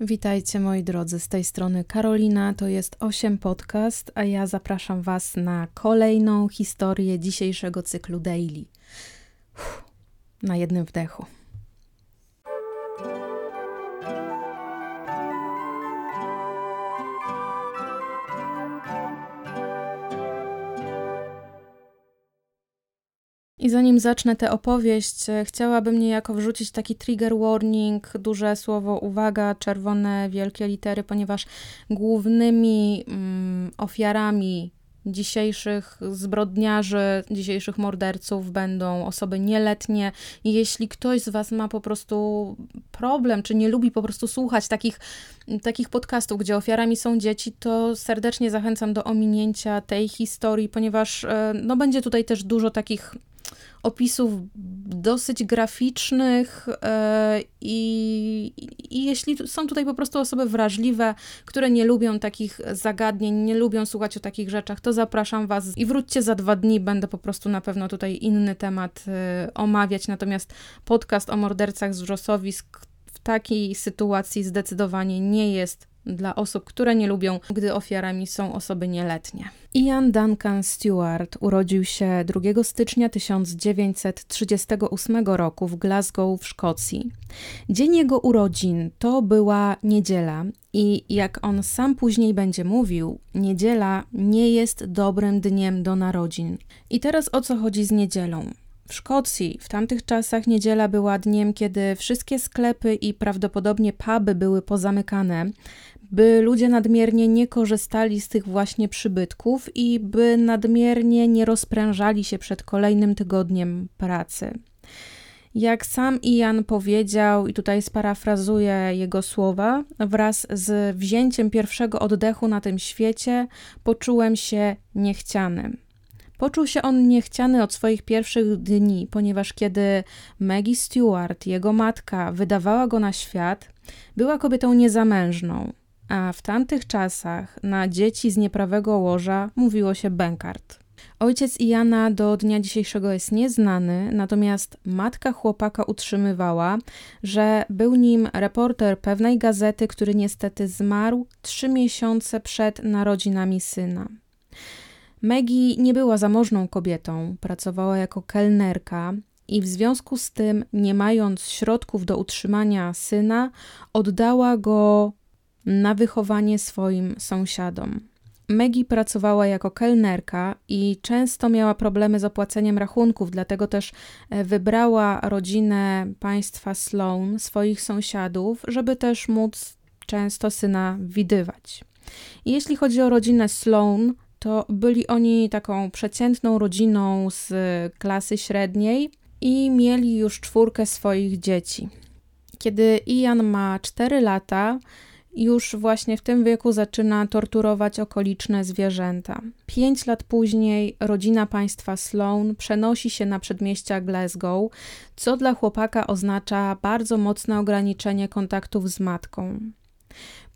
Witajcie moi drodzy, z tej strony Karolina, to jest 8 podcast, a ja zapraszam Was na kolejną historię dzisiejszego cyklu Daily. Uff, na jednym wdechu. I zanim zacznę tę opowieść, e, chciałabym niejako wrzucić taki trigger warning, duże słowo uwaga, czerwone wielkie litery, ponieważ głównymi mm, ofiarami dzisiejszych zbrodniarzy, dzisiejszych morderców będą osoby nieletnie. Jeśli ktoś z Was ma po prostu problem, czy nie lubi po prostu słuchać takich, takich podcastów, gdzie ofiarami są dzieci, to serdecznie zachęcam do ominięcia tej historii, ponieważ e, no, będzie tutaj też dużo takich opisów dosyć graficznych e, i, i jeśli są tutaj po prostu osoby wrażliwe, które nie lubią takich zagadnień, nie lubią słuchać o takich rzeczach, to zapraszam Was i wróćcie za dwa dni, będę po prostu na pewno tutaj inny temat e, omawiać, natomiast podcast o mordercach z wrzosowisk w takiej sytuacji zdecydowanie nie jest dla osób, które nie lubią, gdy ofiarami są osoby nieletnie. Ian Duncan Stewart urodził się 2 stycznia 1938 roku w Glasgow w Szkocji. Dzień jego urodzin to była niedziela i jak on sam później będzie mówił, niedziela nie jest dobrym dniem do narodzin. I teraz o co chodzi z niedzielą? W Szkocji w tamtych czasach niedziela była dniem, kiedy wszystkie sklepy i prawdopodobnie puby były pozamykane, by ludzie nadmiernie nie korzystali z tych właśnie przybytków i by nadmiernie nie rozprężali się przed kolejnym tygodniem pracy. Jak sam Ian powiedział, i tutaj sparafrazuję jego słowa, wraz z wzięciem pierwszego oddechu na tym świecie, poczułem się niechcianym. Poczuł się on niechciany od swoich pierwszych dni, ponieważ kiedy Maggie Stewart, jego matka, wydawała go na świat, była kobietą niezamężną, a w tamtych czasach na dzieci z nieprawego łoża mówiło się bękart. Ojciec Iana do dnia dzisiejszego jest nieznany, natomiast matka chłopaka utrzymywała, że był nim reporter pewnej gazety, który niestety zmarł trzy miesiące przed narodzinami syna. Maggie nie była zamożną kobietą, pracowała jako kelnerka i w związku z tym, nie mając środków do utrzymania syna, oddała go na wychowanie swoim sąsiadom. Maggie pracowała jako kelnerka i często miała problemy z opłaceniem rachunków, dlatego też e, wybrała rodzinę państwa Sloan, swoich sąsiadów, żeby też móc często syna widywać. I jeśli chodzi o rodzinę Sloan, to byli oni taką przeciętną rodziną z klasy średniej i mieli już czwórkę swoich dzieci. Kiedy Ian ma 4 lata, już właśnie w tym wieku zaczyna torturować okoliczne zwierzęta. Pięć lat później rodzina państwa Sloan przenosi się na przedmieścia Glasgow, co dla chłopaka oznacza bardzo mocne ograniczenie kontaktów z matką.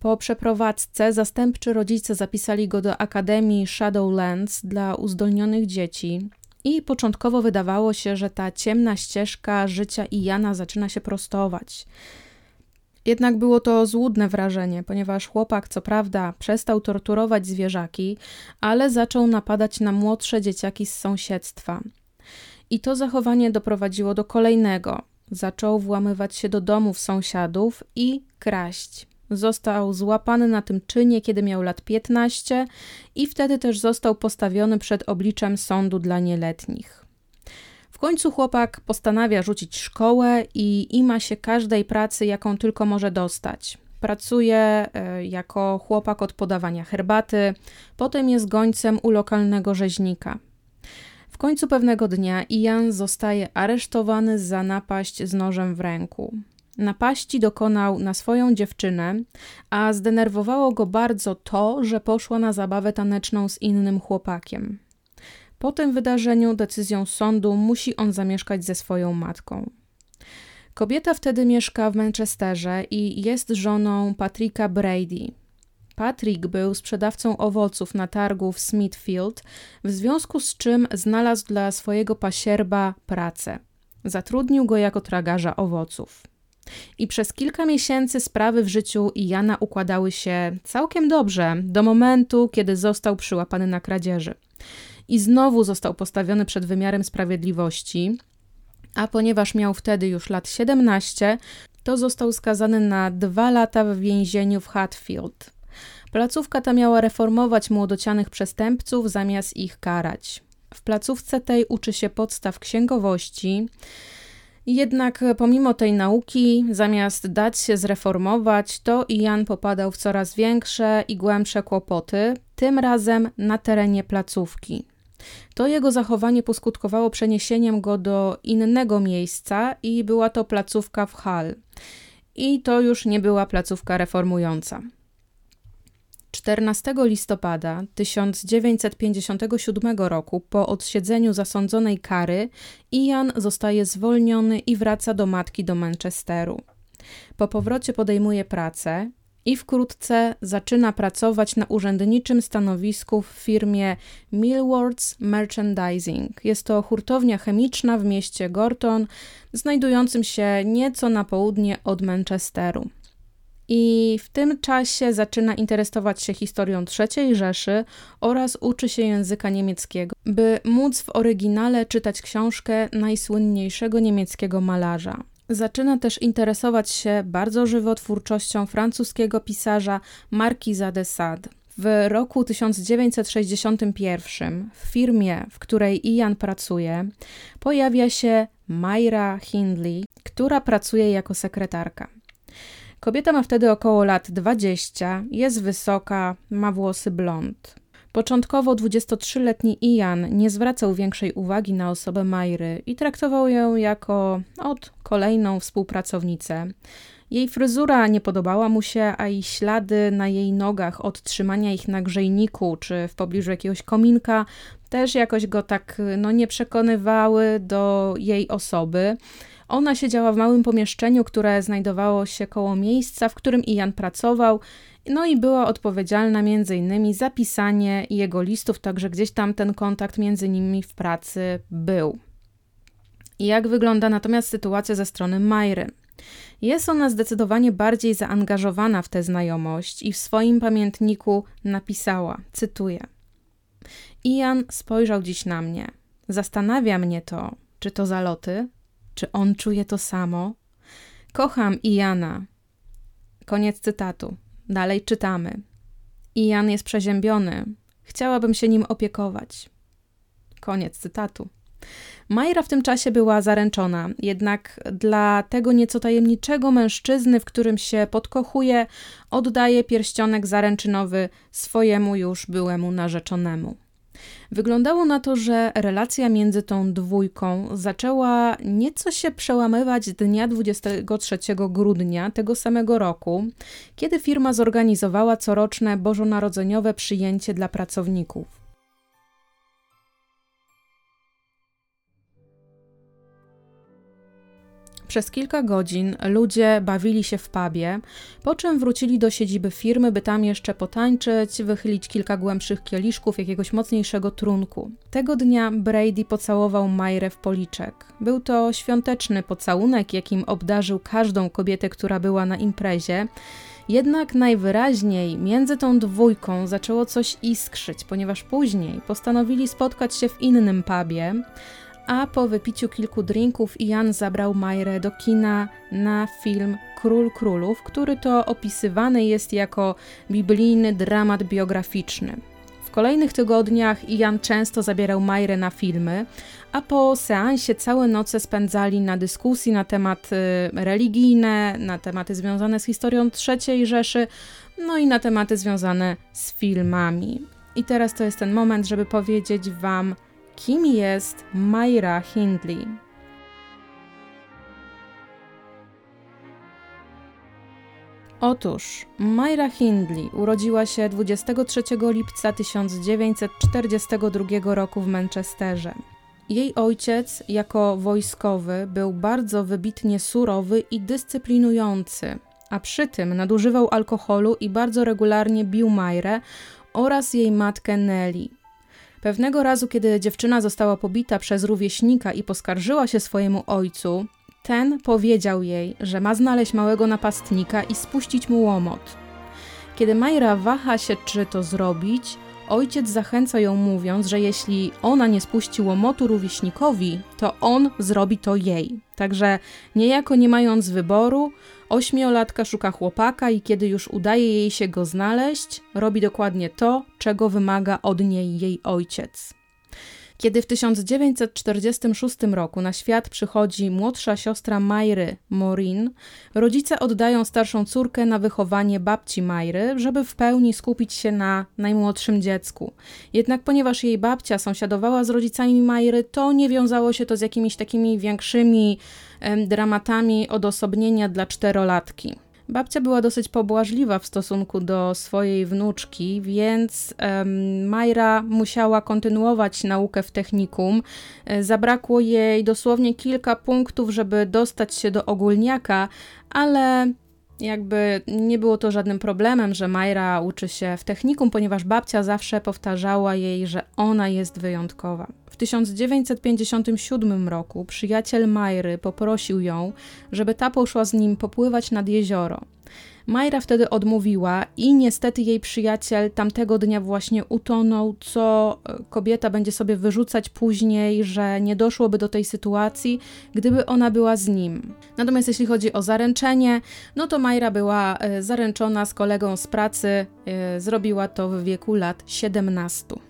Po przeprowadzce zastępczy rodzice zapisali go do Akademii Shadowlands dla uzdolnionych dzieci. I początkowo wydawało się, że ta ciemna ścieżka życia Iana zaczyna się prostować. Jednak było to złudne wrażenie, ponieważ chłopak, co prawda, przestał torturować zwierzaki, ale zaczął napadać na młodsze dzieciaki z sąsiedztwa. I to zachowanie doprowadziło do kolejnego. Zaczął włamywać się do domów sąsiadów i kraść. Został złapany na tym czynie, kiedy miał lat 15 i wtedy też został postawiony przed obliczem sądu dla nieletnich. W końcu chłopak postanawia rzucić szkołę i ima się każdej pracy, jaką tylko może dostać. Pracuje e, jako chłopak od podawania herbaty, potem jest gońcem u lokalnego rzeźnika. W końcu pewnego dnia Ian zostaje aresztowany za napaść z nożem w ręku. Napaści dokonał na swoją dziewczynę, a zdenerwowało go bardzo to, że poszła na zabawę taneczną z innym chłopakiem. Po tym wydarzeniu decyzją sądu musi on zamieszkać ze swoją matką. Kobieta wtedy mieszka w Manchesterze i jest żoną Patricka Brady. Patrick był sprzedawcą owoców na targu w Smithfield, w związku z czym znalazł dla swojego pasierba pracę. Zatrudnił go jako tragarza owoców. I przez kilka miesięcy sprawy w życiu Jana układały się całkiem dobrze, do momentu, kiedy został przyłapany na kradzieży. I znowu został postawiony przed wymiarem sprawiedliwości, a ponieważ miał wtedy już lat 17, to został skazany na dwa lata w więzieniu w Hatfield. Placówka ta miała reformować młodocianych przestępców zamiast ich karać. W placówce tej uczy się podstaw księgowości, jednak pomimo tej nauki, zamiast dać się zreformować, to Ian popadał w coraz większe i głębsze kłopoty, tym razem na terenie placówki. To jego zachowanie poskutkowało przeniesieniem go do innego miejsca i była to placówka w Hull. I to już nie była placówka reformująca. 14 listopada 1957 roku, po odsiedzeniu zasądzonej kary, Ian zostaje zwolniony i wraca do matki do Manchesteru. Po powrocie podejmuje pracę i wkrótce zaczyna pracować na urzędniczym stanowisku w firmie Millwards Merchandising. Jest to hurtownia chemiczna w mieście Gorton, znajdującym się nieco na południe od Manchesteru. I w tym czasie zaczyna interesować się historią III Rzeszy oraz uczy się języka niemieckiego, by móc w oryginale czytać książkę najsłynniejszego niemieckiego malarza. Zaczyna też interesować się bardzo żywo twórczością francuskiego pisarza Marquisa de Sade. W roku 1961 w firmie, w której Ian pracuje, pojawia się Myra Hindley, która pracuje jako sekretarka. Kobieta ma wtedy około lat 20, jest wysoka, ma włosy blond. Początkowo 23-letni Ian nie zwracał większej uwagi na osobę Majry i traktował ją jako od kolejną współpracownicę. Jej fryzura nie podobała mu się, a i ślady na jej nogach od trzymania ich na grzejniku czy w pobliżu jakiegoś kominka też jakoś go tak no, nie przekonywały do jej osoby. Ona siedziała w małym pomieszczeniu, które znajdowało się koło miejsca, w którym Ian pracował, no i była odpowiedzialna między innymi za pisanie jego listów, także gdzieś tam ten kontakt między nimi w pracy był. I jak wygląda natomiast sytuacja ze strony Majry? Jest ona zdecydowanie bardziej zaangażowana w tę znajomość i w swoim pamiętniku napisała, cytuję: Ian spojrzał dziś na mnie. Zastanawia mnie to, czy to zaloty, czy on czuje to samo? Kocham Iana. Koniec cytatu. Dalej czytamy. Ian jest przeziębiony. Chciałabym się nim opiekować. Koniec cytatu. Majra w tym czasie była zaręczona, jednak dla tego nieco tajemniczego mężczyzny, w którym się podkochuje, oddaje pierścionek zaręczynowy swojemu już byłemu narzeczonemu. Wyglądało na to, że relacja między tą dwójką zaczęła nieco się przełamywać dnia 23 grudnia tego samego roku, kiedy firma zorganizowała coroczne bożonarodzeniowe przyjęcie dla pracowników. Przez kilka godzin ludzie bawili się w pubie, po czym wrócili do siedziby firmy, by tam jeszcze potańczyć, wychylić kilka głębszych kieliszków jakiegoś mocniejszego trunku. Tego dnia Brady pocałował Majrę w policzek. Był to świąteczny pocałunek, jakim obdarzył każdą kobietę, która była na imprezie. Jednak najwyraźniej między tą dwójką zaczęło coś iskrzyć, ponieważ później postanowili spotkać się w innym pubie, a po wypiciu kilku drinków Ian zabrał Majrę do kina na film Król Królów, który to opisywany jest jako biblijny dramat biograficzny. W kolejnych tygodniach Ian często zabierał Majrę na filmy, a po seansie całe noce spędzali na dyskusji na tematy religijne, na tematy związane z historią III Rzeszy, no i na tematy związane z filmami. I teraz to jest ten moment, żeby powiedzieć Wam, Kim jest Myra Hindley? Otóż Myra Hindley urodziła się 23 lipca 1942 roku w Manchesterze. Jej ojciec, jako wojskowy, był bardzo wybitnie surowy i dyscyplinujący, a przy tym nadużywał alkoholu i bardzo regularnie bił Majrę oraz jej matkę Nelly. Pewnego razu, kiedy dziewczyna została pobita przez rówieśnika i poskarżyła się swojemu ojcu, ten powiedział jej, że ma znaleźć małego napastnika i spuścić mu łomot. Kiedy Majra waha się, czy to zrobić, ojciec zachęca ją mówiąc, że jeśli ona nie spuści łomotu rówieśnikowi, to on zrobi to jej. Także niejako nie mając wyboru, ośmiolatka szuka chłopaka i kiedy już udaje jej się go znaleźć, robi dokładnie to, czego wymaga od niej jej ojciec. Kiedy w 1946 roku na świat przychodzi młodsza siostra Majry, Maureen, rodzice oddają starszą córkę na wychowanie babci Majry, żeby w pełni skupić się na najmłodszym dziecku. Jednak ponieważ jej babcia sąsiadowała z rodzicami Majry, to nie wiązało się to z jakimiś takimi większymi dramatami odosobnienia dla czterolatki. Babcia była dosyć pobłażliwa w stosunku do swojej wnuczki, więc um, Majra musiała kontynuować naukę w technikum. E, zabrakło jej dosłownie kilka punktów, żeby dostać się do ogólniaka, ale jakby nie było to żadnym problemem, że Majra uczy się w technikum, ponieważ babcia zawsze powtarzała jej, że ona jest wyjątkowa. W 1957 roku przyjaciel Majry poprosił ją, żeby ta poszła z nim popływać nad jezioro. Majra wtedy odmówiła i niestety jej przyjaciel tamtego dnia właśnie utonął, co e, kobieta będzie sobie wyrzucać później, że nie doszłoby do tej sytuacji, gdyby ona była z nim. Natomiast jeśli chodzi o zaręczenie, no to Majra była e, zaręczona z kolegą z pracy, e, zrobiła to w wieku lat 17.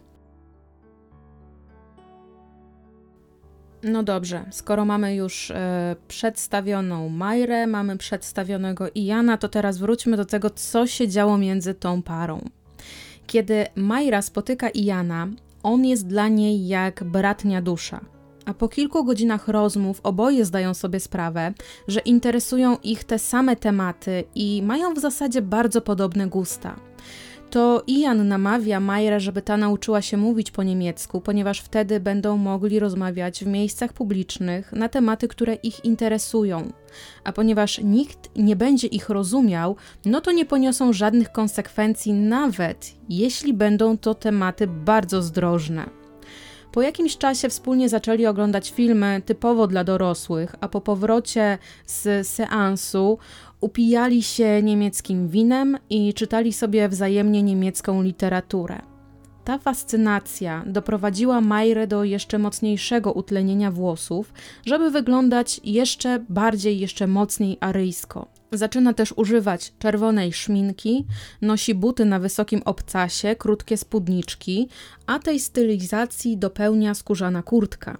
No dobrze, skoro mamy już e, przedstawioną Majrę, mamy przedstawionego Iana, to teraz wróćmy do tego, co się działo między tą parą. Kiedy Majra spotyka Iana, on jest dla niej jak bratnia dusza. A po kilku godzinach rozmów oboje zdają sobie sprawę, że interesują ich te same tematy i mają w zasadzie bardzo podobne gusta to Ian namawia Majrę, żeby ta nauczyła się mówić po niemiecku, ponieważ wtedy będą mogli rozmawiać w miejscach publicznych na tematy, które ich interesują. A ponieważ nikt nie będzie ich rozumiał, no to nie poniosą żadnych konsekwencji, nawet jeśli będą to tematy bardzo zdrożne. Po jakimś czasie wspólnie zaczęli oglądać filmy typowo dla dorosłych, a po powrocie z seansu upijali się niemieckim winem i czytali sobie wzajemnie niemiecką literaturę. Ta fascynacja doprowadziła Majrę do jeszcze mocniejszego utlenienia włosów, żeby wyglądać jeszcze bardziej, jeszcze mocniej aryjsko. Zaczyna też używać czerwonej szminki, nosi buty na wysokim obcasie, krótkie spódniczki, a tej stylizacji dopełnia skórzana kurtka.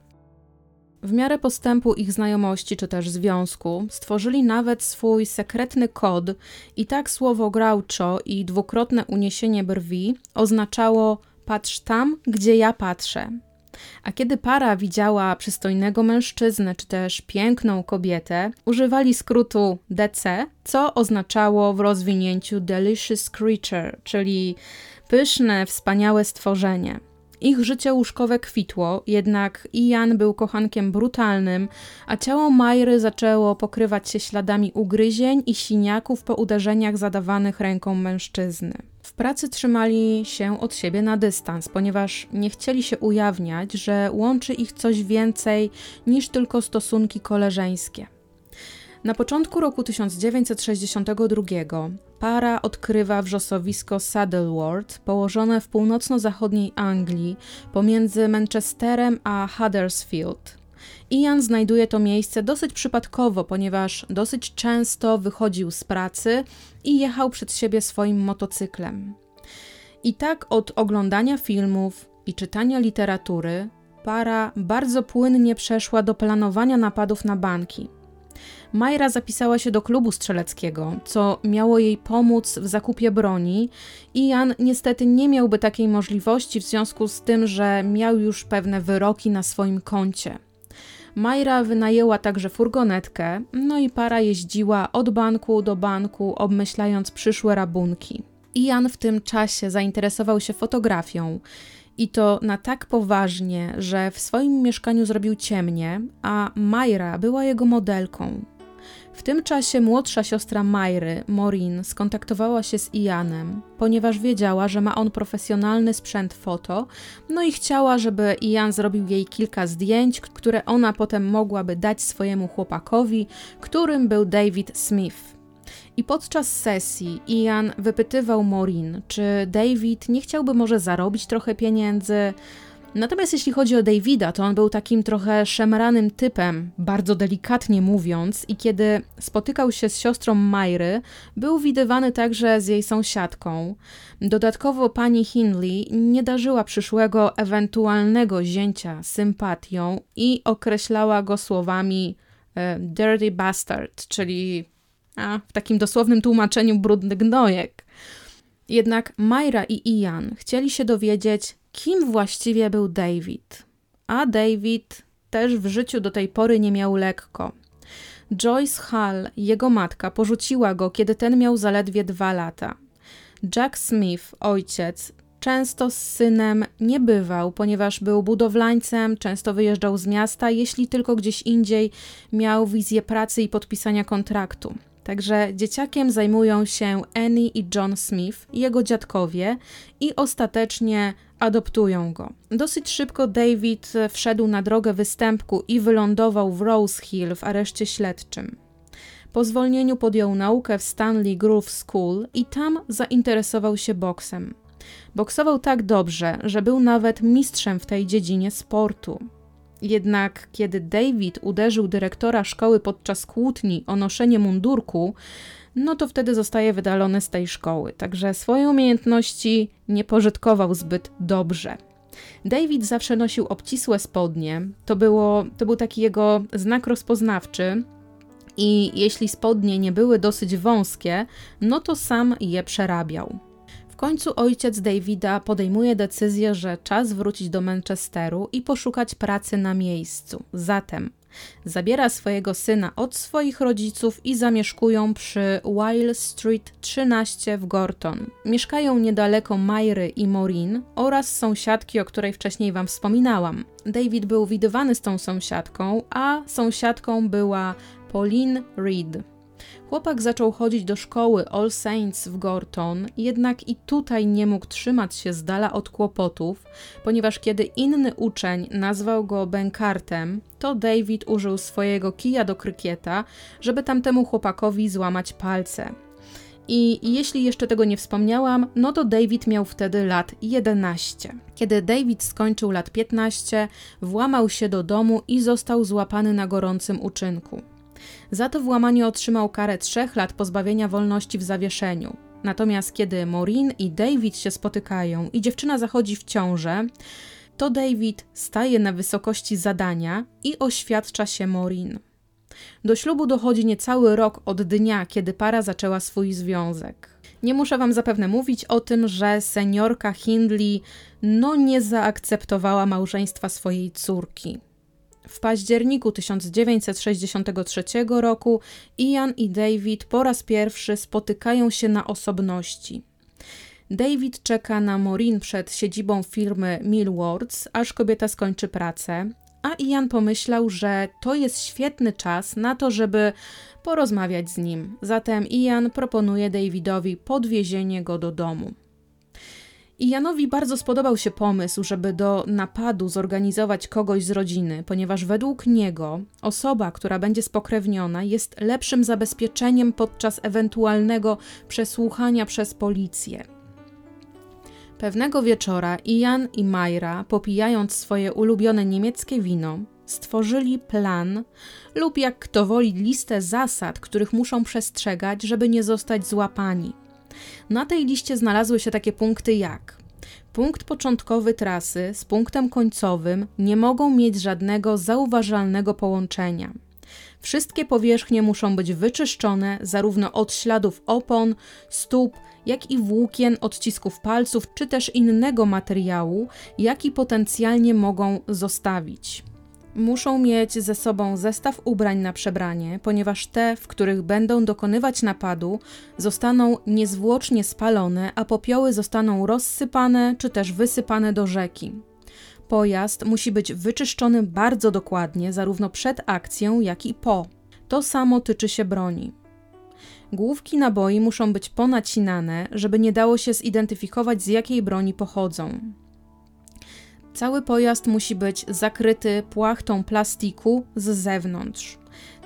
W miarę postępu ich znajomości czy też związku stworzyli nawet swój sekretny kod i tak słowo groucho i dwukrotne uniesienie brwi oznaczało patrz tam, gdzie ja patrzę. A kiedy para widziała przystojnego mężczyznę czy też piękną kobietę, używali skrótu DC, co oznaczało w rozwinięciu delicious creature, czyli pyszne, wspaniałe stworzenie. Ich życie łóżkowe kwitło, jednak Ian był kochankiem brutalnym, a ciało Majry zaczęło pokrywać się śladami ugryzień i siniaków po uderzeniach zadawanych ręką mężczyzny. W pracy trzymali się od siebie na dystans, ponieważ nie chcieli się ujawniać, że łączy ich coś więcej niż tylko stosunki koleżeńskie. Na początku roku 1962 para odkrywa wrzosowisko Saddleworth, położone w północno-zachodniej Anglii, pomiędzy Manchesterem a Huddersfield. Ian znajduje to miejsce dosyć przypadkowo, ponieważ dosyć często wychodził z pracy i jechał przed siebie swoim motocyklem. I tak od oglądania filmów i czytania literatury para bardzo płynnie przeszła do planowania napadów na banki. Majra zapisała się do klubu strzeleckiego, co miało jej pomóc w zakupie broni, i Jan niestety nie miałby takiej możliwości w związku z tym, że miał już pewne wyroki na swoim koncie. Majra wynajęła także furgonetkę, no i para jeździła od banku do banku, obmyślając przyszłe rabunki. Ian w tym czasie zainteresował się fotografią i to na tak poważnie, że w swoim mieszkaniu zrobił ciemnie, a Majra była jego modelką. W tym czasie młodsza siostra Myry, Maureen, skontaktowała się z Ianem, ponieważ wiedziała, że ma on profesjonalny sprzęt foto, no i chciała, żeby Ian zrobił jej kilka zdjęć, które ona potem mogłaby dać swojemu chłopakowi, którym był David Smith. I podczas sesji Ian wypytywał Maureen, czy David nie chciałby może zarobić trochę pieniędzy, Natomiast jeśli chodzi o Davida, to on był takim trochę szemranym typem, bardzo delikatnie mówiąc, i kiedy spotykał się z siostrą Myry, był widywany także z jej sąsiadką. Dodatkowo pani Hindley nie darzyła przyszłego ewentualnego zięcia sympatią i określała go słowami e, dirty bastard, czyli a, w takim dosłownym tłumaczeniu brudny gnojek. Jednak Myra i Ian chcieli się dowiedzieć, kim właściwie był David. A David też w życiu do tej pory nie miał lekko. Joyce Hall, jego matka, porzuciła go, kiedy ten miał zaledwie dwa lata. Jack Smith, ojciec, często z synem nie bywał, ponieważ był budowlańcem, często wyjeżdżał z miasta, jeśli tylko gdzieś indziej miał wizję pracy i podpisania kontraktu. Także dzieciakiem zajmują się Annie i John Smith, jego dziadkowie, i ostatecznie adoptują go. Dosyć szybko David wszedł na drogę występku i wylądował w Rose Hill w areszcie śledczym. Po zwolnieniu podjął naukę w Stanley Grove School i tam zainteresował się boksem. Boksował tak dobrze, że był nawet mistrzem w tej dziedzinie sportu. Jednak kiedy David uderzył dyrektora szkoły podczas kłótni o noszenie mundurku, no to wtedy zostaje wydalony z tej szkoły. Także swoje umiejętności nie pożytkował zbyt dobrze. David zawsze nosił obcisłe spodnie. To, było, to był taki jego znak rozpoznawczy. I jeśli spodnie nie były dosyć wąskie, no to sam je przerabiał końcu ojciec Davida podejmuje decyzję, że czas wrócić do Manchesteru i poszukać pracy na miejscu. Zatem zabiera swojego syna od swoich rodziców i zamieszkują przy Weil Street 13 w Gorton. Mieszkają niedaleko Myry i Maureen oraz sąsiadki, o której wcześniej wam wspominałam. David był widywany z tą sąsiadką, a sąsiadką była Pauline Reed. Chłopak zaczął chodzić do szkoły All Saints w Gorton, jednak i tutaj nie mógł trzymać się z dala od kłopotów, ponieważ kiedy inny uczeń nazwał go bękartem, to David użył swojego kija do krykieta, żeby tamtemu chłopakowi złamać palce. I jeśli jeszcze tego nie wspomniałam, no to David miał wtedy lat 11. Kiedy David skończył lat 15, włamał się do domu i został złapany na gorącym uczynku. Za to włamanie otrzymał karę trzech lat pozbawienia wolności w zawieszeniu. Natomiast kiedy Maureen i David się spotykają i dziewczyna zachodzi w ciążę, to David staje na wysokości zadania i oświadcza się Maureen. Do ślubu dochodzi niecały rok od dnia, kiedy para zaczęła swój związek. Nie muszę wam zapewne mówić o tym, że seniorka Hindley no nie zaakceptowała małżeństwa swojej córki. W październiku 1963 roku Ian i David po raz pierwszy spotykają się na osobności. David czeka na Maureen przed siedzibą firmy Millwards, aż kobieta skończy pracę, a Ian pomyślał, że to jest świetny czas na to, żeby porozmawiać z nim. Zatem Ian proponuje Davidowi podwiezienie go do domu. I Janowi bardzo spodobał się pomysł, żeby do napadu zorganizować kogoś z rodziny, ponieważ według niego osoba, która będzie spokrewniona, jest lepszym zabezpieczeniem podczas ewentualnego przesłuchania przez policję. Pewnego wieczora Ian i Majra, popijając swoje ulubione niemieckie wino, stworzyli plan lub jak kto woli listę zasad, których muszą przestrzegać, żeby nie zostać złapani. Na tej liście znalazły się takie punkty jak punkt początkowy trasy z punktem końcowym nie mogą mieć żadnego zauważalnego połączenia. Wszystkie powierzchnie muszą być wyczyszczone zarówno od śladów opon, stóp, jak i włókien, odcisków palców czy też innego materiału, jaki potencjalnie mogą zostawić muszą mieć ze sobą zestaw ubrań na przebranie, ponieważ te, w których będą dokonywać napadu, zostaną niezwłocznie spalone, a popioły zostaną rozsypane czy też wysypane do rzeki. Pojazd musi być wyczyszczony bardzo dokładnie, zarówno przed akcją, jak i po. To samo tyczy się broni. Główki naboi muszą być ponacinane, żeby nie dało się zidentyfikować z jakiej broni pochodzą. Cały pojazd musi być zakryty płachtą plastiku z zewnątrz.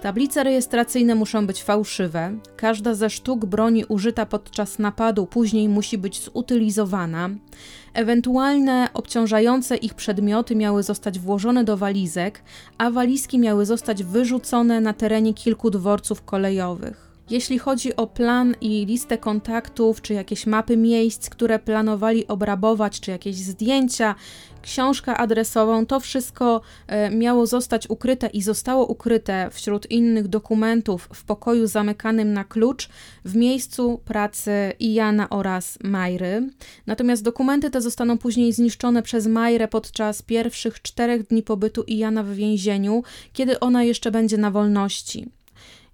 Tablice rejestracyjne muszą być fałszywe. Każda ze sztuk broni użyta podczas napadu później musi być zutylizowana. Ewentualne obciążające ich przedmioty miały zostać włożone do walizek, a walizki miały zostać wyrzucone na terenie kilku dworców kolejowych. Jeśli chodzi o plan i listę kontaktów, czy jakieś mapy miejsc, które planowali obrabować, czy jakieś zdjęcia, książkę adresową, to wszystko e, miało zostać ukryte i zostało ukryte wśród innych dokumentów w pokoju zamykanym na klucz w miejscu pracy Iana oraz Majry. Natomiast dokumenty te zostaną później zniszczone przez Majrę podczas pierwszych czterech dni pobytu Iana w więzieniu, kiedy ona jeszcze będzie na wolności.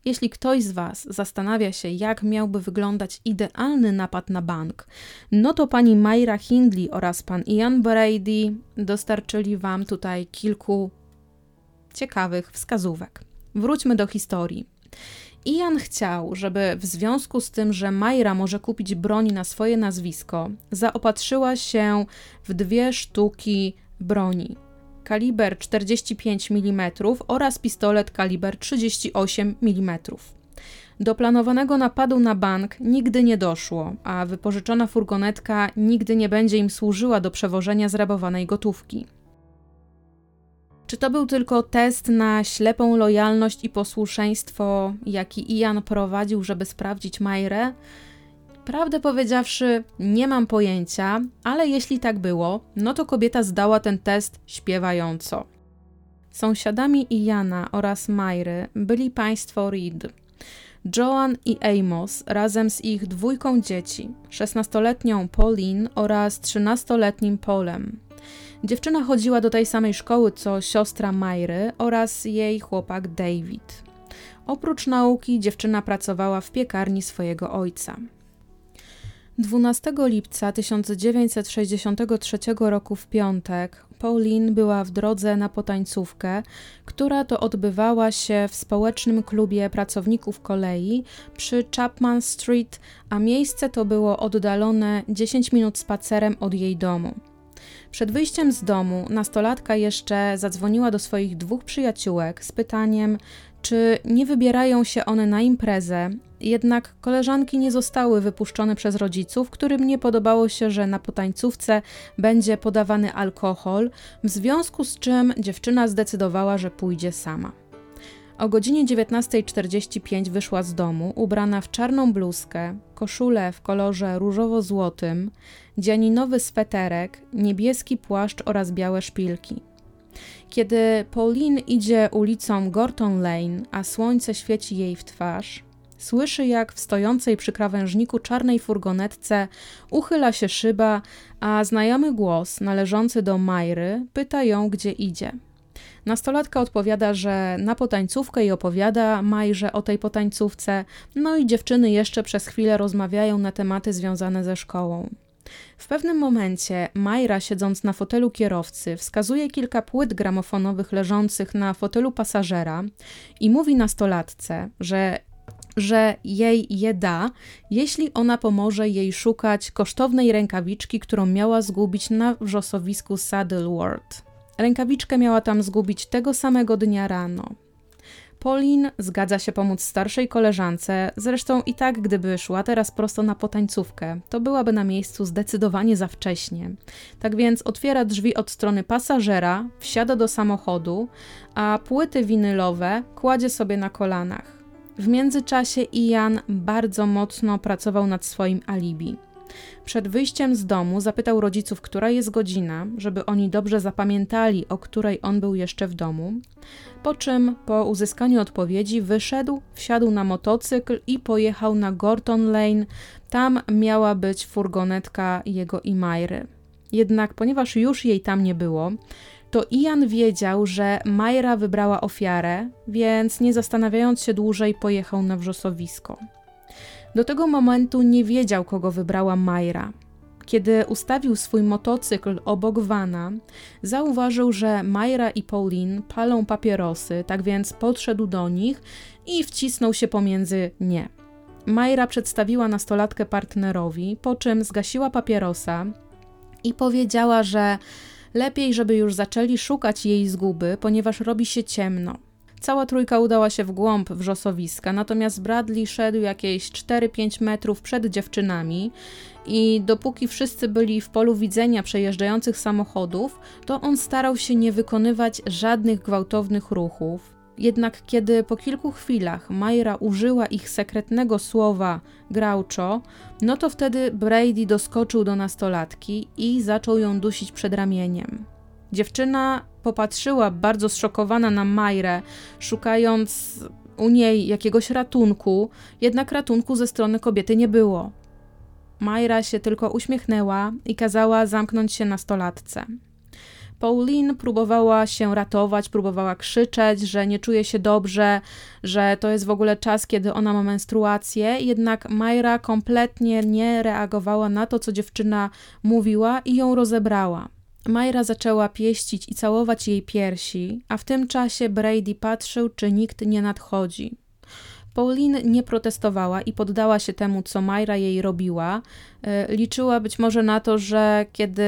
Jeśli ktoś z Was zastanawia się, jak miałby wyglądać idealny napad na bank, no to pani Myra Hindley oraz pan Ian Brady dostarczyli Wam tutaj kilku ciekawych wskazówek. Wróćmy do historii. Ian chciał, żeby w związku z tym, że Majra może kupić broń na swoje nazwisko, zaopatrzyła się w dwie sztuki broni kaliber 45 mm oraz pistolet kaliber 38 mm. Do planowanego napadu na bank nigdy nie doszło, a wypożyczona furgonetka nigdy nie będzie im służyła do przewożenia zrabowanej gotówki. Czy to był tylko test na ślepą lojalność i posłuszeństwo, jaki Ian prowadził, żeby sprawdzić Majrę? Prawdę powiedziawszy, nie mam pojęcia, ale jeśli tak było, no to kobieta zdała ten test śpiewająco. Sąsiadami Iana oraz Majry byli państwo Reed. Joan i Amos razem z ich dwójką dzieci, 16-letnią Pauline oraz 13-letnim Polem. Dziewczyna chodziła do tej samej szkoły co siostra Majry oraz jej chłopak David. Oprócz nauki dziewczyna pracowała w piekarni swojego ojca. 12 lipca 1963 roku w piątek Pauline była w drodze na potańcówkę, która to odbywała się w społecznym klubie pracowników kolei przy Chapman Street, a miejsce to było oddalone 10 minut spacerem od jej domu. Przed wyjściem z domu nastolatka jeszcze zadzwoniła do swoich dwóch przyjaciółek z pytaniem, czy nie wybierają się one na imprezę, jednak koleżanki nie zostały wypuszczone przez rodziców, którym nie podobało się, że na potańcówce będzie podawany alkohol, w związku z czym dziewczyna zdecydowała, że pójdzie sama. O godzinie 19.45 wyszła z domu, ubrana w czarną bluzkę, koszulę w kolorze różowo-złotym, dzianinowy sweterek, niebieski płaszcz oraz białe szpilki. Kiedy Pauline idzie ulicą Gorton Lane, a słońce świeci jej w twarz, słyszy jak w stojącej przy krawężniku czarnej furgonetce uchyla się szyba, a znajomy głos należący do Majry pyta ją, gdzie idzie. Nastolatka odpowiada, że na potańcówkę i opowiada Majrze o tej potańcówce, no i dziewczyny jeszcze przez chwilę rozmawiają na tematy związane ze szkołą. W pewnym momencie Majra, siedząc na fotelu kierowcy, wskazuje kilka płyt gramofonowych leżących na fotelu pasażera i mówi nastolatce, że że jej je da, jeśli ona pomoże jej szukać kosztownej rękawiczki, którą miała zgubić na wrzosowisku Saddleworth. Rękawiczkę miała tam zgubić tego samego dnia rano. Pauline zgadza się pomóc starszej koleżance, zresztą i tak, gdyby szła teraz prosto na potańcówkę, to byłaby na miejscu zdecydowanie za wcześnie. Tak więc otwiera drzwi od strony pasażera, wsiada do samochodu, a płyty winylowe kładzie sobie na kolanach. W międzyczasie Ian bardzo mocno pracował nad swoim alibi. Przed wyjściem z domu zapytał rodziców, która jest godzina, żeby oni dobrze zapamiętali, o której on był jeszcze w domu. Po czym, po uzyskaniu odpowiedzi, wyszedł, wsiadł na motocykl i pojechał na Gorton Lane. Tam miała być furgonetka jego i Majry. Jednak, ponieważ już jej tam nie było, to Ian wiedział, że Majra wybrała ofiarę, więc nie zastanawiając się dłużej, pojechał na wrzosowisko. Do tego momentu nie wiedział, kogo wybrała Majra. Kiedy ustawił swój motocykl obok vana, zauważył, że Myra i Pauline palą papierosy, tak więc podszedł do nich i wcisnął się pomiędzy nie. Myra przedstawiła nastolatkę partnerowi, po czym zgasiła papierosa i powiedziała, że lepiej, żeby już zaczęli szukać jej zguby, ponieważ robi się ciemno. Cała trójka udała się w głąb wrzosowiska, natomiast Bradley szedł jakieś 4-5 metrów przed dziewczynami i dopóki wszyscy byli w polu widzenia przejeżdżających samochodów, to on starał się nie wykonywać żadnych gwałtownych ruchów. Jednak kiedy po kilku chwilach Majra użyła ich sekretnego słowa Groucho, no to wtedy Brady doskoczył do nastolatki i zaczął ją dusić przed ramieniem. Dziewczyna popatrzyła bardzo zszokowana na Majrę, szukając u niej jakiegoś ratunku, jednak ratunku ze strony kobiety nie było. Majra się tylko uśmiechnęła i kazała zamknąć się nastolatce. Pauline próbowała się ratować, próbowała krzyczeć, że nie czuje się dobrze, że to jest w ogóle czas, kiedy ona ma menstruację, jednak Majra kompletnie nie reagowała na to, co dziewczyna mówiła i ją rozebrała. Majra zaczęła pieścić i całować jej piersi, a w tym czasie Brady patrzył, czy nikt nie nadchodzi. Pauline nie protestowała i poddała się temu, co Majra jej robiła. E, liczyła być może na to, że kiedy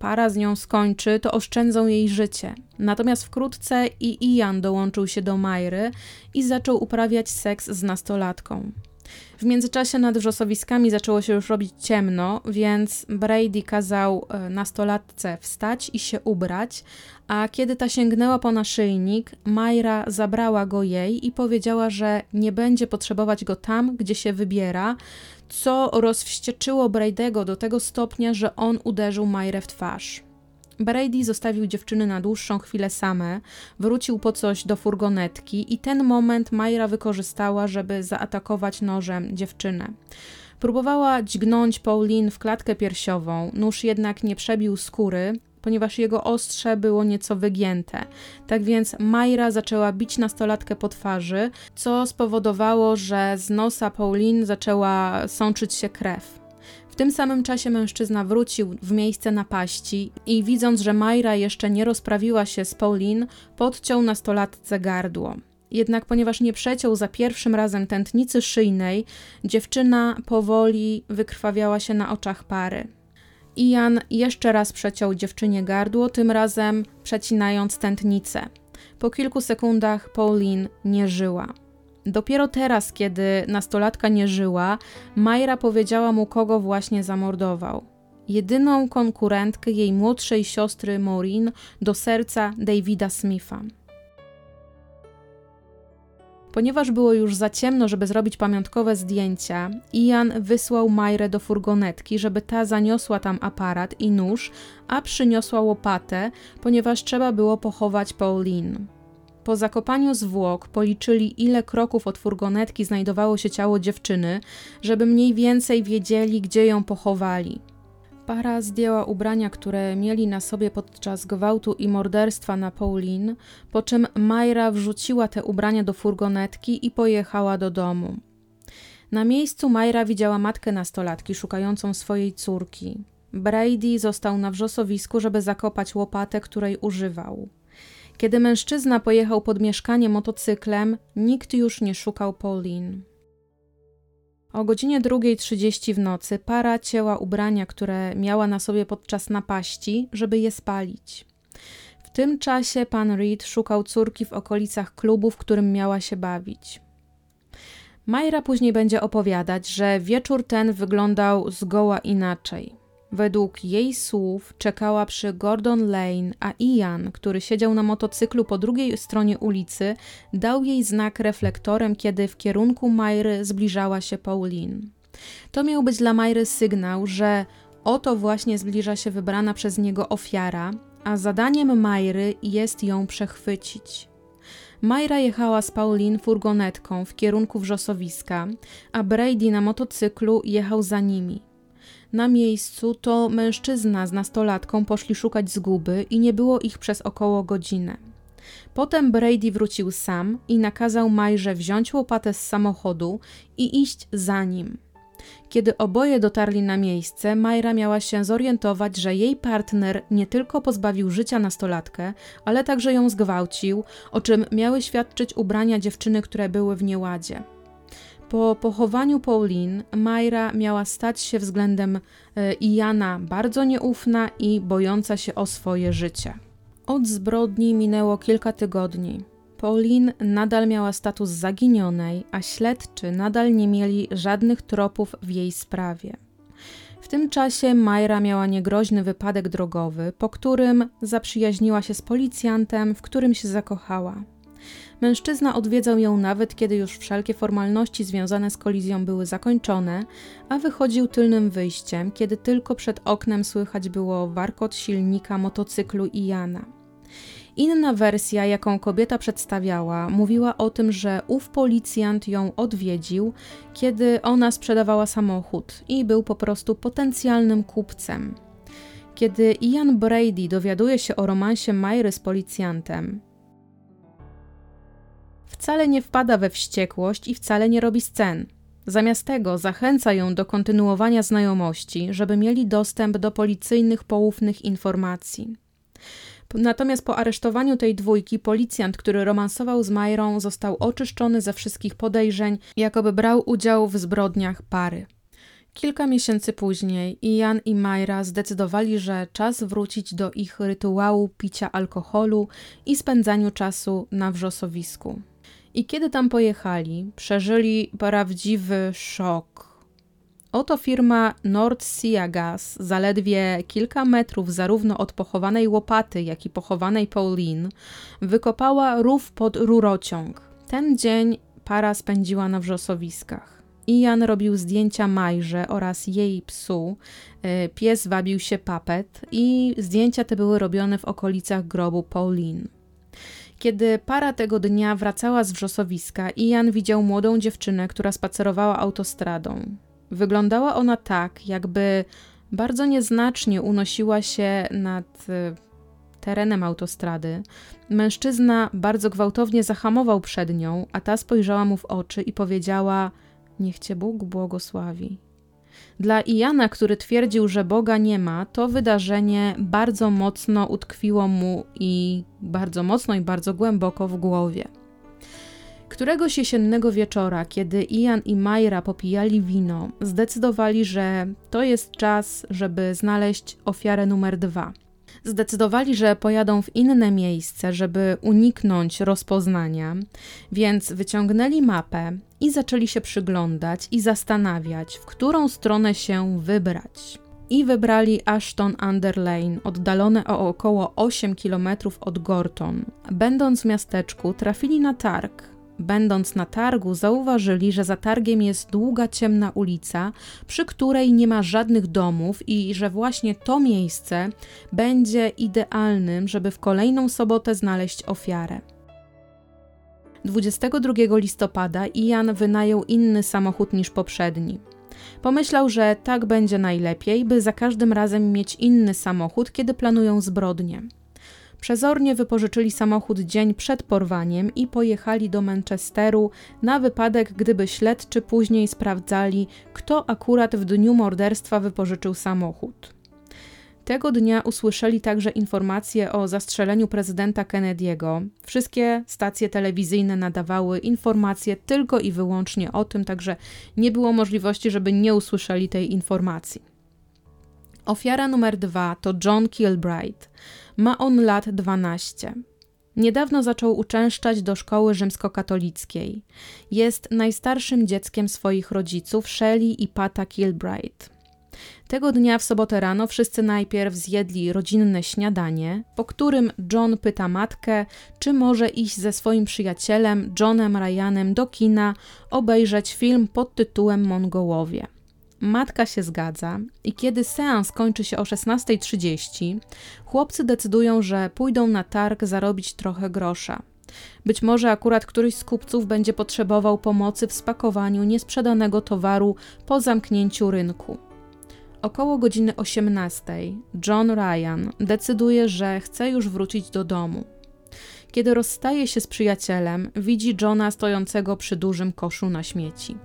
para z nią skończy, to oszczędzą jej życie. Natomiast wkrótce i Ian dołączył się do Majry i zaczął uprawiać seks z nastolatką. W międzyczasie nad wrzosowiskami zaczęło się już robić ciemno, więc Brady kazał e, nastolatce wstać i się ubrać, a kiedy ta sięgnęła po naszyjnik, Majra zabrała go jej i powiedziała, że nie będzie potrzebować go tam, gdzie się wybiera, co rozwścieczyło Brady'ego do tego stopnia, że on uderzył Majrę w twarz. Brady zostawił dziewczyny na dłuższą chwilę same, wrócił po coś do furgonetki i ten moment Majra wykorzystała, żeby zaatakować nożem dziewczynę. Próbowała dźgnąć Pauline w klatkę piersiową, nóż jednak nie przebił skóry, ponieważ jego ostrze było nieco wygięte. Tak więc Majra zaczęła bić nastolatkę po twarzy, co spowodowało, że z nosa Pauline zaczęła sączyć się krew. W tym samym czasie mężczyzna wrócił w miejsce napaści i widząc, że Majra jeszcze nie rozprawiła się z Pauline, podciął nastolatce gardło. Jednak ponieważ nie przeciął za pierwszym razem tętnicy szyjnej, dziewczyna powoli wykrwawiała się na oczach pary. Ian jeszcze raz przeciął dziewczynie gardło, tym razem przecinając tętnicę. Po kilku sekundach Pauline nie żyła. Dopiero teraz, kiedy nastolatka nie żyła, Majra powiedziała mu, kogo właśnie zamordował. Jedyną konkurentkę jej młodszej siostry Maureen do serca Davida Smitha. Ponieważ było już za ciemno, żeby zrobić pamiątkowe zdjęcia, Ian wysłał Majrę do furgonetki, żeby ta zaniosła tam aparat i nóż, a przyniosła łopatę, ponieważ trzeba było pochować Pauline. Po zakopaniu zwłok policzyli, ile kroków od furgonetki znajdowało się ciało dziewczyny, żeby mniej więcej wiedzieli, gdzie ją pochowali. Para zdjęła ubrania, które mieli na sobie podczas gwałtu i morderstwa na Pauline, po czym Majra wrzuciła te ubrania do furgonetki i pojechała do domu. Na miejscu Majra widziała matkę nastolatki szukającą swojej córki. Brady został na wrzosowisku, żeby zakopać łopatę, której używał. Kiedy mężczyzna pojechał pod mieszkanie motocyklem, nikt już nie szukał Pauline. O godzinie 2.30 w nocy para cięła ubrania, które miała na sobie podczas napaści, żeby je spalić. W tym czasie pan Reed szukał córki w okolicach klubu, w którym miała się bawić. Majra później będzie opowiadać, że wieczór ten wyglądał zgoła inaczej. Według jej słów czekała przy Gordon Lane, a Ian, który siedział na motocyklu po drugiej stronie ulicy, dał jej znak reflektorem, kiedy w kierunku Majry zbliżała się Pauline. To miał być dla Majry sygnał, że oto właśnie zbliża się wybrana przez niego ofiara, a zadaniem Majry jest ją przechwycić. Majra jechała z Pauline furgonetką w kierunku wrzosowiska, a Brady na motocyklu jechał za nimi. Na miejscu to mężczyzna z nastolatką poszli szukać zguby i nie było ich przez około godzinę. Potem Brady wrócił sam i nakazał Majrze wziąć łopatę z samochodu i iść za nim. Kiedy oboje dotarli na miejsce, Majra miała się zorientować, że jej partner nie tylko pozbawił życia nastolatkę, ale także ją zgwałcił, o czym miały świadczyć ubrania dziewczyny, które były w nieładzie. Po pochowaniu Pauline, Majra miała stać się względem e, Iana bardzo nieufna i bojąca się o swoje życie. Od zbrodni minęło kilka tygodni. Pauline nadal miała status zaginionej, a śledczy nadal nie mieli żadnych tropów w jej sprawie. W tym czasie Majra miała niegroźny wypadek drogowy, po którym zaprzyjaźniła się z policjantem, w którym się zakochała. Mężczyzna odwiedzał ją nawet, kiedy już wszelkie formalności związane z kolizją były zakończone, a wychodził tylnym wyjściem, kiedy tylko przed oknem słychać było warkot silnika motocyklu Iana. Inna wersja, jaką kobieta przedstawiała, mówiła o tym, że ów policjant ją odwiedził, kiedy ona sprzedawała samochód i był po prostu potencjalnym kupcem. Kiedy Ian Brady dowiaduje się o romansie Myry z policjantem, wcale nie wpada we wściekłość i wcale nie robi scen. Zamiast tego zachęca ją do kontynuowania znajomości, żeby mieli dostęp do policyjnych poufnych informacji. Natomiast po aresztowaniu tej dwójki, policjant, który romansował z Majrą, został oczyszczony ze wszystkich podejrzeń, jakoby brał udział w zbrodniach pary. Kilka miesięcy później Ian i Majra zdecydowali, że czas wrócić do ich rytuału picia alkoholu i spędzaniu czasu na wrzosowisku. I kiedy tam pojechali, przeżyli prawdziwy szok Oto firma Nord Sea Gas, zaledwie kilka metrów zarówno od pochowanej łopaty, jak i pochowanej Pauline, wykopała rów pod rurociąg. Ten dzień para spędziła na wrzosowiskach. Ian robił zdjęcia Majrze oraz jej psu. E, pies wabił się Papet i zdjęcia te były robione w okolicach grobu Pauline. Kiedy para tego dnia wracała z wrzosowiska, Ian widział młodą dziewczynę, która spacerowała autostradą. Wyglądała ona tak, jakby bardzo nieznacznie unosiła się nad e, terenem autostrady. Mężczyzna bardzo gwałtownie zahamował przed nią, a ta spojrzała mu w oczy i powiedziała: Niech cię Bóg błogosławi. Dla Iana, który twierdził, że Boga nie ma, to wydarzenie bardzo mocno utkwiło mu i bardzo mocno i bardzo głęboko w głowie. Któregoś jesiennego wieczora, kiedy Ian i Majra popijali wino, zdecydowali, że to jest czas, żeby znaleźć ofiarę numer dwa. Zdecydowali, że pojadą w inne miejsce, żeby uniknąć rozpoznania, więc wyciągnęli mapę i zaczęli się przyglądać i zastanawiać, w którą stronę się wybrać. I wybrali Ashton Under Lane, oddalone o około 8 km od Gorton. Będąc w miasteczku, trafili na targ, Będąc na targu, zauważyli, że za targiem jest długa, ciemna ulica, przy której nie ma żadnych domów i że właśnie to miejsce będzie idealnym, żeby w kolejną sobotę znaleźć ofiarę. 22 listopada Ian wynajął inny samochód niż poprzedni. Pomyślał, że tak będzie najlepiej, by za każdym razem mieć inny samochód, kiedy planują zbrodnie. Przezornie wypożyczyli samochód dzień przed porwaniem i pojechali do Manchesteru na wypadek, gdyby śledczy później sprawdzali, kto akurat w dniu morderstwa wypożyczył samochód. Tego dnia usłyszeli także informacje o zastrzeleniu prezydenta Kennedy'ego. Wszystkie stacje telewizyjne nadawały informacje tylko i wyłącznie o tym, także nie było możliwości, żeby nie usłyszeli tej informacji. Ofiara numer dwa to John Kilbright. Ma on lat 12. Niedawno zaczął uczęszczać do szkoły rzymskokatolickiej. Jest najstarszym dzieckiem swoich rodziców, Shelley i Pata Kilbright. Tego dnia w sobotę rano wszyscy najpierw zjedli rodzinne śniadanie, po którym John pyta matkę, czy może iść ze swoim przyjacielem Johnem Ryanem do kina obejrzeć film pod tytułem Mongołowie. Matka się zgadza i kiedy seans kończy się o 16.30, chłopcy decydują, że pójdą na targ zarobić trochę grosza. Być może akurat któryś z kupców będzie potrzebował pomocy w spakowaniu niesprzedanego towaru po zamknięciu rynku. Około godziny 18 John Ryan decyduje, że chce już wrócić do domu. Kiedy rozstaje się z przyjacielem, widzi Johna stojącego przy dużym koszu na śmieci.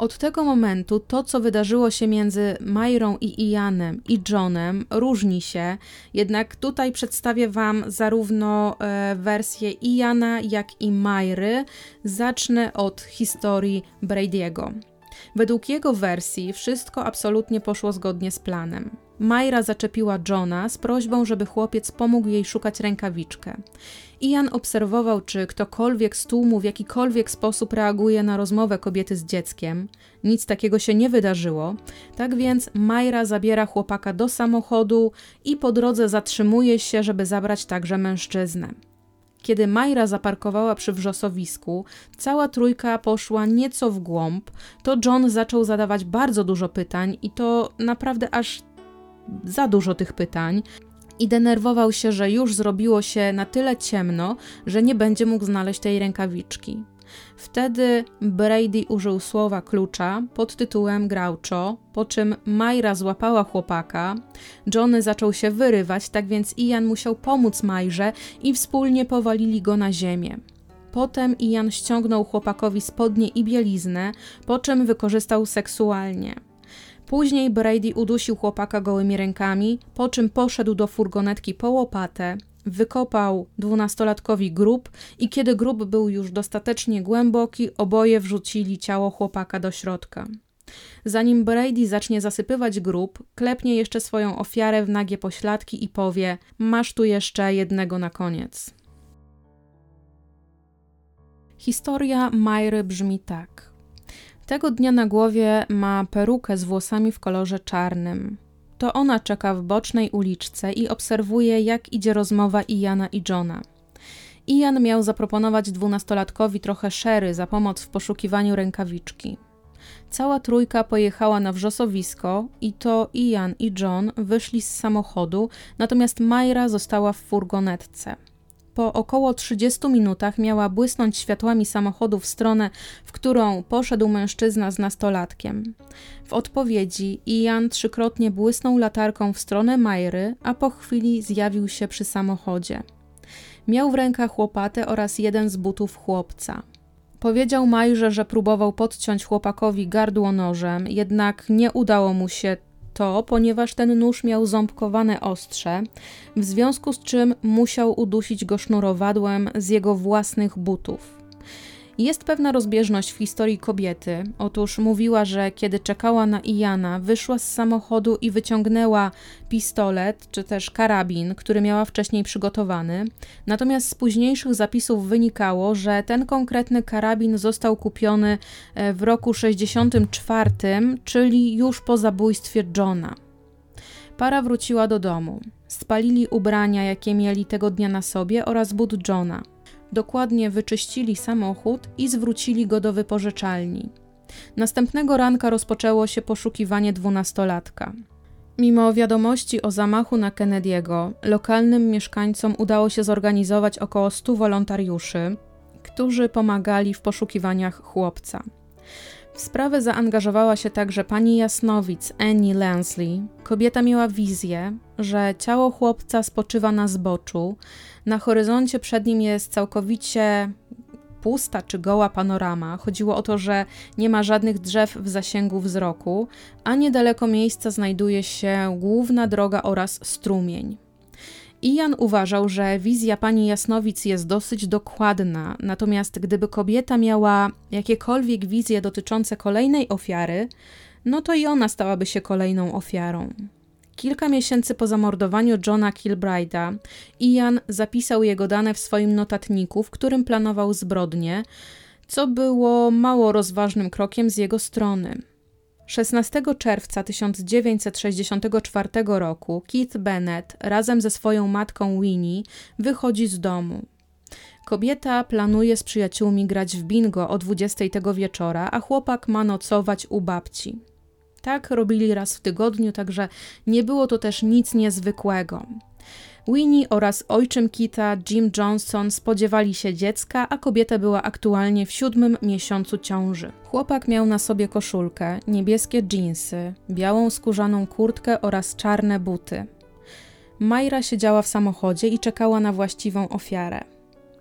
Od tego momentu to, co wydarzyło się między Majrą i Ianem i Johnem, różni się, jednak tutaj przedstawię Wam zarówno e, wersję Iana, jak i Majry. Zacznę od historii Brady'ego. Według jego wersji wszystko absolutnie poszło zgodnie z planem. Majra zaczepiła Johna z prośbą, żeby chłopiec pomógł jej szukać rękawiczkę. Ian obserwował, czy ktokolwiek z tłumu w jakikolwiek sposób reaguje na rozmowę kobiety z dzieckiem. Nic takiego się nie wydarzyło, tak więc Majra zabiera chłopaka do samochodu i po drodze zatrzymuje się, żeby zabrać także mężczyznę. Kiedy Majra zaparkowała przy wrzosowisku, cała trójka poszła nieco w głąb, to John zaczął zadawać bardzo dużo pytań i to naprawdę aż za dużo tych pytań i denerwował się, że już zrobiło się na tyle ciemno, że nie będzie mógł znaleźć tej rękawiczki. Wtedy Brady użył słowa klucza pod tytułem Groucho, po czym Majra złapała chłopaka. Johnny zaczął się wyrywać, tak więc Ian musiał pomóc Majrze i wspólnie powalili go na ziemię. Potem Ian ściągnął chłopakowi spodnie i bieliznę, po czym wykorzystał seksualnie. Później Brady udusił chłopaka gołymi rękami, po czym poszedł do furgonetki po łopatę, wykopał dwunastolatkowi grób i kiedy grób był już dostatecznie głęboki, oboje wrzucili ciało chłopaka do środka. Zanim Brady zacznie zasypywać grób, klepnie jeszcze swoją ofiarę w nagie pośladki i powie: Masz tu jeszcze jednego na koniec. Historia Majry brzmi tak. Tego dnia na głowie ma perukę z włosami w kolorze czarnym. To ona czeka w bocznej uliczce i obserwuje, jak idzie rozmowa Iana i Johna. Ian miał zaproponować dwunastolatkowi trochę szery za pomoc w poszukiwaniu rękawiczki. Cała trójka pojechała na wrzosowisko i to Ian i John wyszli z samochodu, natomiast Majra została w furgonetce. Po około 30 minutach miała błysnąć światłami samochodu w stronę, w którą poszedł mężczyzna z nastolatkiem. W odpowiedzi Ian trzykrotnie błysnął latarką w stronę Majry, a po chwili zjawił się przy samochodzie. Miał w rękach łopatę oraz jeden z butów chłopca. Powiedział Majrze, że próbował podciąć chłopakowi gardło nożem, jednak nie udało mu się to, ponieważ ten nóż miał ząbkowane ostrze, w związku z czym musiał udusić go sznurowadłem z jego własnych butów. Jest pewna rozbieżność w historii kobiety. Otóż mówiła, że kiedy czekała na Iana, wyszła z samochodu i wyciągnęła pistolet czy też karabin, który miała wcześniej przygotowany. Natomiast z późniejszych zapisów wynikało, że ten konkretny karabin został kupiony e, w roku 64, czyli już po zabójstwie Johna. Para wróciła do domu. Spalili ubrania, jakie mieli tego dnia na sobie oraz but Johna dokładnie wyczyścili samochód i zwrócili go do wypożyczalni. Następnego ranka rozpoczęło się poszukiwanie dwunastolatka. Mimo wiadomości o zamachu na Kennedy'ego, lokalnym mieszkańcom udało się zorganizować około 100 wolontariuszy, którzy pomagali w poszukiwaniach chłopca. W sprawę zaangażowała się także pani Jasnowic, Annie Lansley. Kobieta miała wizję, że ciało chłopca spoczywa na zboczu, na horyzoncie przed nim jest całkowicie pusta czy goła panorama. Chodziło o to, że nie ma żadnych drzew w zasięgu wzroku, a niedaleko miejsca znajduje się główna droga oraz strumień. Ian uważał, że wizja pani Jasnowic jest dosyć dokładna, natomiast gdyby kobieta miała jakiekolwiek wizje dotyczące kolejnej ofiary, no to i ona stałaby się kolejną ofiarą. Kilka miesięcy po zamordowaniu Johna Kilbride'a, Ian zapisał jego dane w swoim notatniku, w którym planował zbrodnię, co było mało rozważnym krokiem z jego strony. 16 czerwca 1964 roku Keith Bennett razem ze swoją matką Winnie wychodzi z domu. Kobieta planuje z przyjaciółmi grać w bingo o 20 tego wieczora, a chłopak ma nocować u babci. Tak robili raz w tygodniu, także nie było to też nic niezwykłego. Winnie oraz ojczym Kita, Jim Johnson, spodziewali się dziecka, a kobieta była aktualnie w siódmym miesiącu ciąży. Chłopak miał na sobie koszulkę, niebieskie dżinsy, białą skórzaną kurtkę oraz czarne buty. Majra siedziała w samochodzie i czekała na właściwą ofiarę.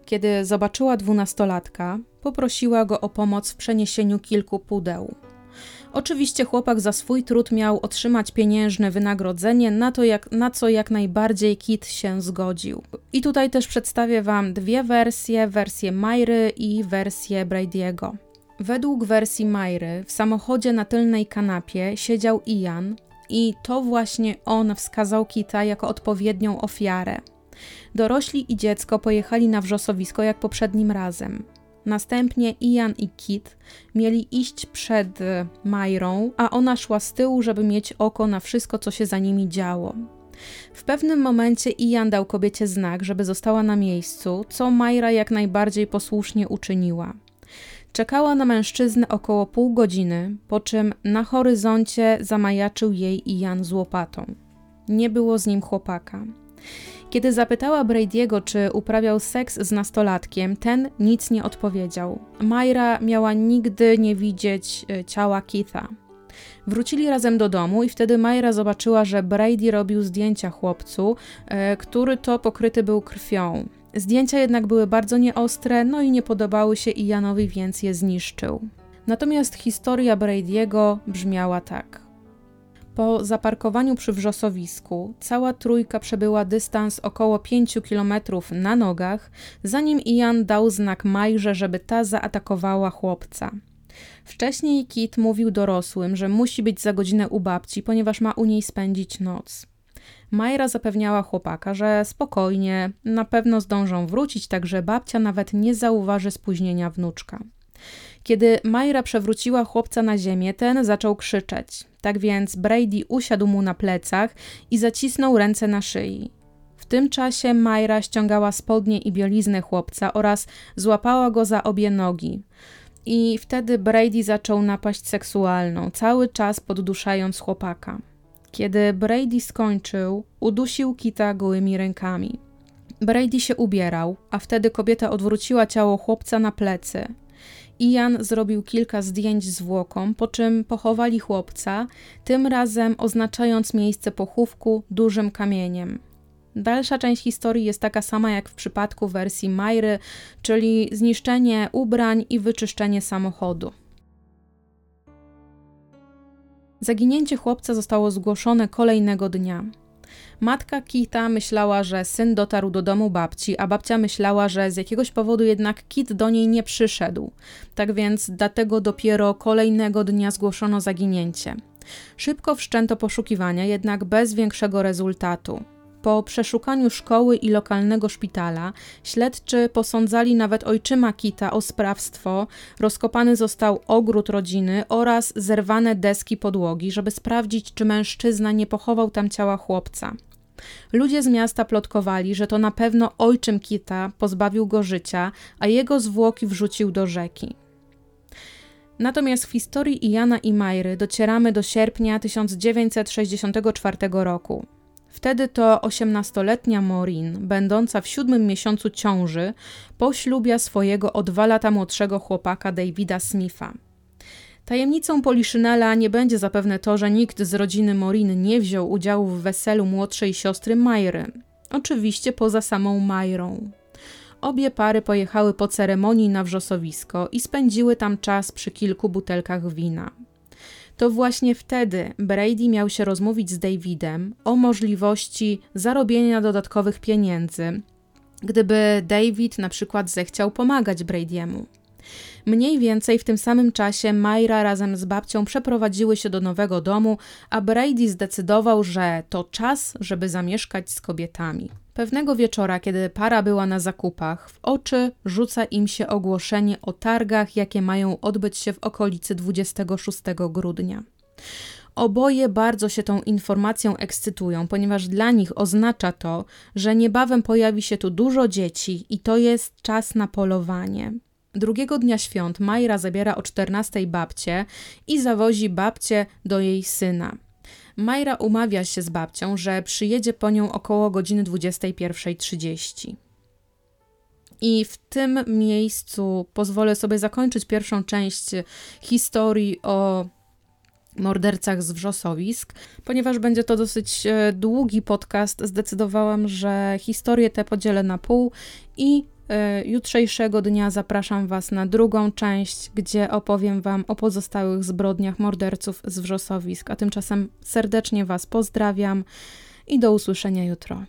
Kiedy zobaczyła dwunastolatka, poprosiła go o pomoc w przeniesieniu kilku pudeł. Oczywiście chłopak za swój trud miał otrzymać pieniężne wynagrodzenie, na, to jak, na co jak najbardziej Kit się zgodził. I tutaj też przedstawię Wam dwie wersje, wersję Myry i wersję Brady'ego. Według wersji Myry w samochodzie na tylnej kanapie siedział Ian i to właśnie on wskazał Kita jako odpowiednią ofiarę. Dorośli i dziecko pojechali na wrzosowisko jak poprzednim razem. Następnie Ian i Kit mieli iść przed Majrą, a ona szła z tyłu, żeby mieć oko na wszystko, co się za nimi działo. W pewnym momencie Ian dał kobiecie znak, żeby została na miejscu, co Majra jak najbardziej posłusznie uczyniła. Czekała na mężczyznę około pół godziny, po czym na horyzoncie zamajaczył jej Ian z łopatą. Nie było z nim chłopaka. Kiedy zapytała Brady'ego, czy uprawiał seks z nastolatkiem, ten nic nie odpowiedział. Myra miała nigdy nie widzieć e, ciała Keitha. Wrócili razem do domu i wtedy Myra zobaczyła, że Brady robił zdjęcia chłopcu, e, który to pokryty był krwią. Zdjęcia jednak były bardzo nieostre, no i nie podobały się Ianowi, więc je zniszczył. Natomiast historia Brady'ego brzmiała tak. Po zaparkowaniu przy wrzosowisku cała trójka przebyła dystans około 5 km na nogach, zanim Ian dał znak Majrze, żeby ta zaatakowała chłopca. Wcześniej Kit mówił dorosłym, że musi być za godzinę u babci, ponieważ ma u niej spędzić noc. Majra zapewniała chłopaka, że spokojnie, na pewno zdążą wrócić, tak że babcia nawet nie zauważy spóźnienia wnuczka. Kiedy Majra przewróciła chłopca na ziemię, ten zaczął krzyczeć. Tak więc Brady usiadł mu na plecach i zacisnął ręce na szyi. W tym czasie Majra ściągała spodnie i bieliznę chłopca oraz złapała go za obie nogi. I wtedy Brady zaczął napaść seksualną, cały czas podduszając chłopaka. Kiedy Brady skończył, udusił Kita gołymi rękami. Brady się ubierał, a wtedy kobieta odwróciła ciało chłopca na plecy. Ian zrobił kilka zdjęć zwłoką, po czym pochowali chłopca, tym razem oznaczając miejsce pochówku dużym kamieniem. Dalsza część historii jest taka sama jak w przypadku wersji Majry, czyli zniszczenie ubrań i wyczyszczenie samochodu. Zaginięcie chłopca zostało zgłoszone kolejnego dnia. Matka Kita myślała, że syn dotarł do domu babci, a babcia myślała, że z jakiegoś powodu jednak Kit do niej nie przyszedł. Tak więc dlatego dopiero kolejnego dnia zgłoszono zaginięcie. Szybko wszczęto poszukiwania, jednak bez większego rezultatu. Po przeszukaniu szkoły i lokalnego szpitala, śledczy posądzali nawet ojczyma Kita o sprawstwo, rozkopany został ogród rodziny oraz zerwane deski podłogi, żeby sprawdzić, czy mężczyzna nie pochował tam ciała chłopca. Ludzie z miasta plotkowali, że to na pewno ojczym Kita pozbawił go życia, a jego zwłoki wrzucił do rzeki. Natomiast w historii Iana i Majry docieramy do sierpnia 1964 roku. Wtedy to 18-letnia Maureen, będąca w siódmym miesiącu ciąży, poślubia swojego o dwa lata młodszego chłopaka Davida Smitha. Tajemnicą Poliszynela nie będzie zapewne to, że nikt z rodziny Morin nie wziął udziału w weselu młodszej siostry Majry. Oczywiście poza samą Majrą. Obie pary pojechały po ceremonii na wrzosowisko i spędziły tam czas przy kilku butelkach wina. To właśnie wtedy Brady miał się rozmówić z Davidem o możliwości zarobienia dodatkowych pieniędzy, gdyby David na przykład zechciał pomagać Brady'emu. Mniej więcej w tym samym czasie Myra razem z babcią przeprowadziły się do nowego domu, a Brady zdecydował, że to czas, żeby zamieszkać z kobietami. Pewnego wieczora, kiedy para była na zakupach, w oczy rzuca im się ogłoszenie o targach, jakie mają odbyć się w okolicy 26 grudnia. Oboje bardzo się tą informacją ekscytują, ponieważ dla nich oznacza to, że niebawem pojawi się tu dużo dzieci i to jest czas na polowanie. Drugiego dnia świąt Majra zabiera o 14 babcię i zawozi babcię do jej syna. Majra umawia się z babcią, że przyjedzie po nią około godziny 21.30. I w tym miejscu pozwolę sobie zakończyć pierwszą część historii o mordercach z wrzosowisk. Ponieważ będzie to dosyć e, długi podcast, zdecydowałam, że historię tę podzielę na pół i jutrzejszego dnia zapraszam Was na drugą część, gdzie opowiem Wam o pozostałych zbrodniach morderców z wrzosowisk. A tymczasem serdecznie Was pozdrawiam i do usłyszenia jutro.